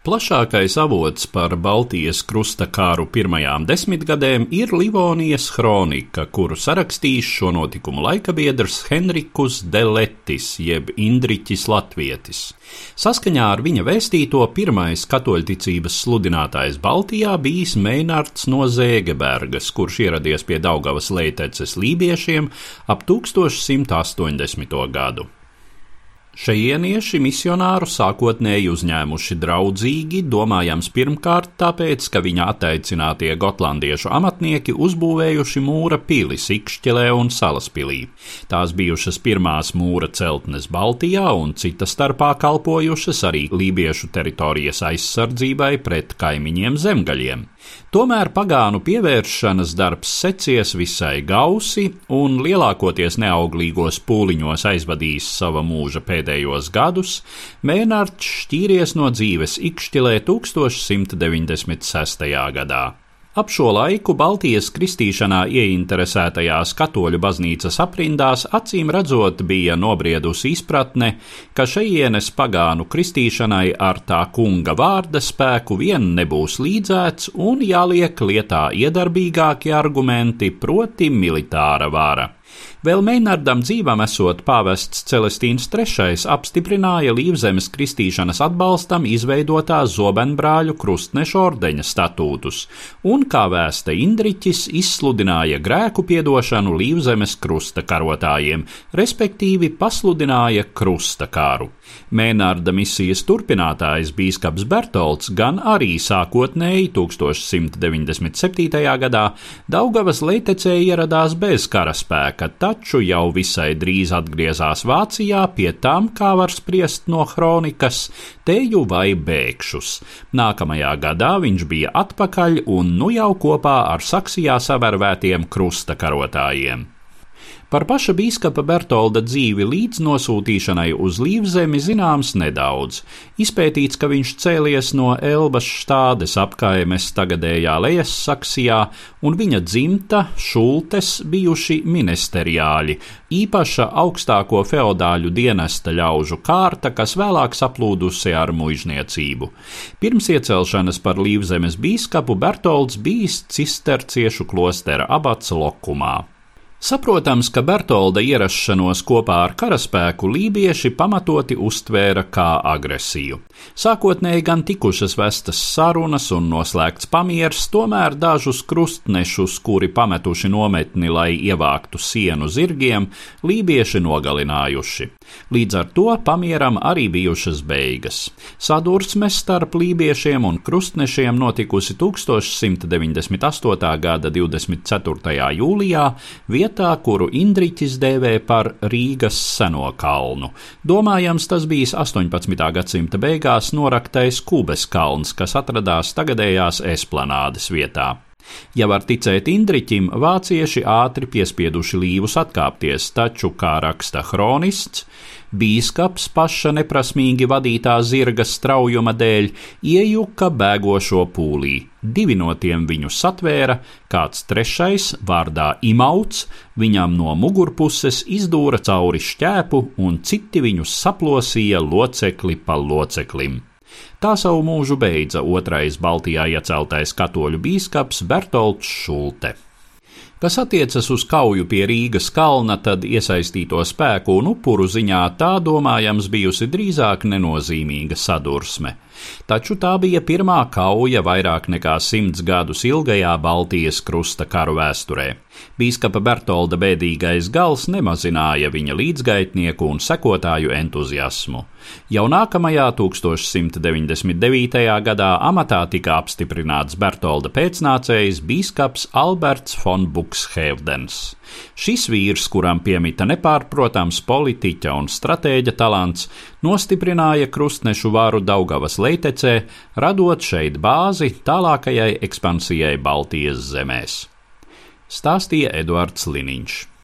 Plašākais avots par Baltijas krusta kāru pirmajām desmitgadēm ir Livonijas kronika, kuru sarakstījis šo notikumu laikabiedrs Henrikus Deletis, jeb Indriķis Latvietis. Saskaņā ar viņa vēstīto pirmais katoļticības sludinātājs Baltijā bijis Meinards no Zēgebergas, kurš ieradies pie Daugavas leiteces lībiešiem ap 1180. gadu. Šajienieši misionāru sākotnēji uzņēmuši draudzīgi, domājams pirmkārt tāpēc, ka viņa attaicinātie gotlandiešu amatnieki uzbūvējuši mūra pili Sikšķelē un Salaspilī. Tās bijušas pirmās mūra celtnes Baltijā un cita starpā kalpojušas arī lībiešu teritorijas aizsardzībai pret kaimiņiem zemgaļiem. Tomēr pagānu pievēršanas darbs secies visai gausi un lielākoties neauglīgos pūliņos aizvadījis sava mūža pēdējos gadus, Mēnārds šķīries no dzīves Ikšķilē 1196. gadā. Ap šo laiku Baltijas kristīšanā ieinteresētajās katoļu baznīcas aprindās acīm redzot bija nobriedusi izpratne, ka šejienes pagānu kristīšanai ar tā kunga vārda spēku vien nebūs līdzēts un jāliek lietā iedarbīgāki argumenti, proti militāra vara. Vēl Meinardam dzīvam esot pāvests Celestīns III apstiprināja Līvzemes kristīšanas atbalstam izveidotā Zobenbrāļu krustnešu ordeņa statūtus, un, kā vēsta Indriķis, izsludināja grēku piedošanu Līvzemes krusta karotājiem, respektīvi pasludināja krusta kāru. Mēnārda misijas turpinātājs bīskaps Bertolds gan arī sākotnēji 1197. gadā Daugavas leitecē ieradās bez karaspēka, taču jau visai drīz atgriezās Vācijā pie tam, kā var spriest no kronikas, teju vai bēgšus. Nākamajā gadā viņš bija atpakaļ un nu jau kopā ar Saksijā savērvētiem krusta karotājiem. Par paša biskupa Bertolda dzīvi līdz nosūtīšanai uz Līvzemi zināms nedaudz. Izpētīts, ka viņš cēlies no Elbas štādes apkaimes tagadējā Lejas Saksijā, un viņa dzimta Šultes bijuši ministeriāļi, īpaša augstāko feodāļu dienesta ļaužu kārta, kas vēlāk saplūdusi ar muizniecību. Pirms iecelšanas par Līvzemes biskupu Bertolds bijis cisterciešu klostera abats Lokumā. Saprotams, ka Bertolda ierašanos kopā ar karaspēku lībieši pamatoti uztvēra kā agresiju. Sākotnēji gan tikušas vestas sarunas un noslēgts pamieris, tomēr dažus krustnešus, kuri pametuši nometni, lai ievāktu sienu zirgiem, lībieši nogalinājuši. Līdz ar to pamieram arī bijušas beigas. Sadursme starp lībiešiem un krustnešiem notikusi 1198. gada 24. jūlijā vietā, kuru Indriķis dēvē par Rīgas seno kalnu. Domājams, tas bijis 18. gadsimta beigās noraktais Kubes kalns, kas atradās tagadējās esplanādes vietā. Ja var ticēt Indriķim, vācieši ātri piespieduši līvus atkāpties, taču, kā raksta kronists, bīskaps paša neprasmīgi vadītā zirga straujuma dēļ iejuka bēgošo pūlī. Divi no tiem viņu satvēra, kāds trešais, vārdā Imauts, viņam no mugurpuses izdūra cauri šķēpu, un citi viņus saplosīja locekli pa loceklim. Tā savu mūžu beidza otrais Baltijā ieceltais katoļu bīskaps Bertolds Šulte. Kas attiecas uz kauju pie Rīgas kalna, tad iesaistīto spēku un upuru ziņā tā domājams bijusi drīzāk nenozīmīga sadursme. Taču tā bija pirmā kauja vairāk nekā simts gadus ilgajā Baltijas krusta karu vēsturē. Bīskapa Bertolda bēdīgais gals nemazināja viņa līdzgaitnieku un sekotāju entuziasmu. Jau nākamajā 1199. gadā amatā tika apstiprināts Bertolda pēcnācējs bīskaps Alberts von Buxhevdens. Šis vīrs, kuram piemita nepārprotams politiķa un stratēģa talants, nostiprināja krustnešu varu Daugavas leitecē, radot šeit bāzi tālākajai ekspansijai Baltijas zemēs. Stāstīja Eduards Liniņš.